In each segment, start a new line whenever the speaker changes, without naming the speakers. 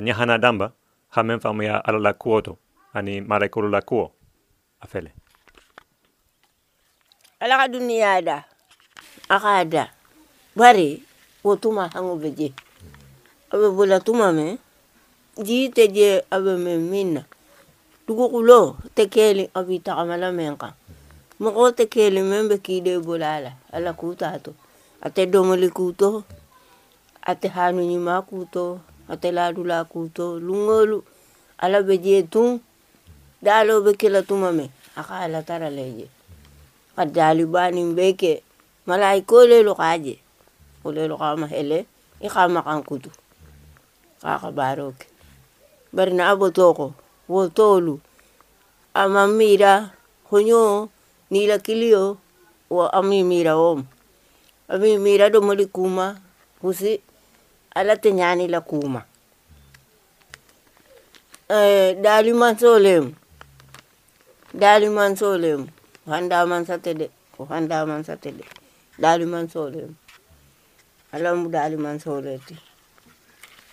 nyahana damba hamen famuya ala la kuwo to. Ani malaikolu la kuwo a fele
ala ka duniya da. Da. Bari wo tuma hango be je. Bula tuma me ji te je abe me minna dugukulo te keli abi takamala men kan te keli men be kide bulala ala. Ate domoli hanu ate ladula kuto lungolu ala be je tun dalo be kila tuma me aka ala tara leje. Kadali bani beke malaiko le lo kaje. Ole lo kama hele i kama kan kutu. Na abo toko wo tolu. Ama mira honyo nila kilio wa ami mira om. Ami mira do moli kuma kusi alate ñani la kuma. Eh, daliman solem daliman solem o handaman satede o handaman satede daliman solem alamu daliman solete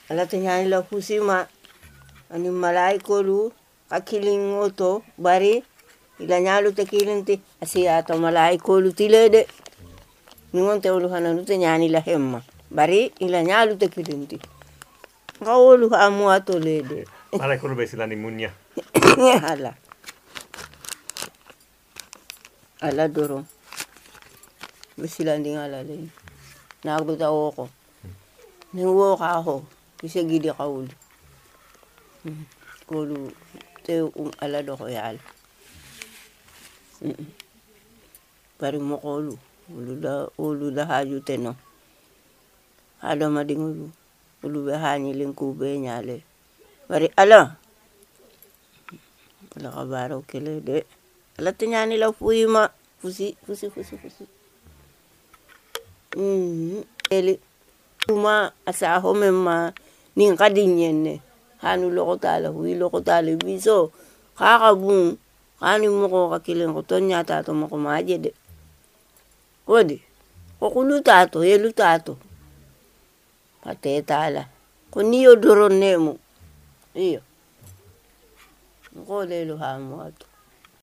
alate ñani la kusima. Anin malaikolu hakkilin to bari. Ila ñalute kilinti asiyata malaikolu tilede. Ni wonte wolu hananute ñani la hemma. Bari ila nyalu te kilinti ngawolu amu ato lede
malaikolu be silani munya.
Ala ala dorom bisilandi ngala le. Naguta woko. Ni woka ho. Kise gidi kawuli kolu te um ala doxo yaala bari moxolu olu da olu da haju teno hadamadiŋolu olu be hañilin k'u be ñale bari ala ala ka baaraw kele de ala te ñani la fuyima fusi fusi fusi fusi. Mm-hmm. Eli tuma asaho men ma nin ka di ñen ne hani logota la huyi logota la biso ka ka bun hani mogo ka kilin ko ton ñatato mogo ma je de kodi ko kulu tato yelu tato. ka teetala ko nemu. Iyo. Nkolelo hamu watu.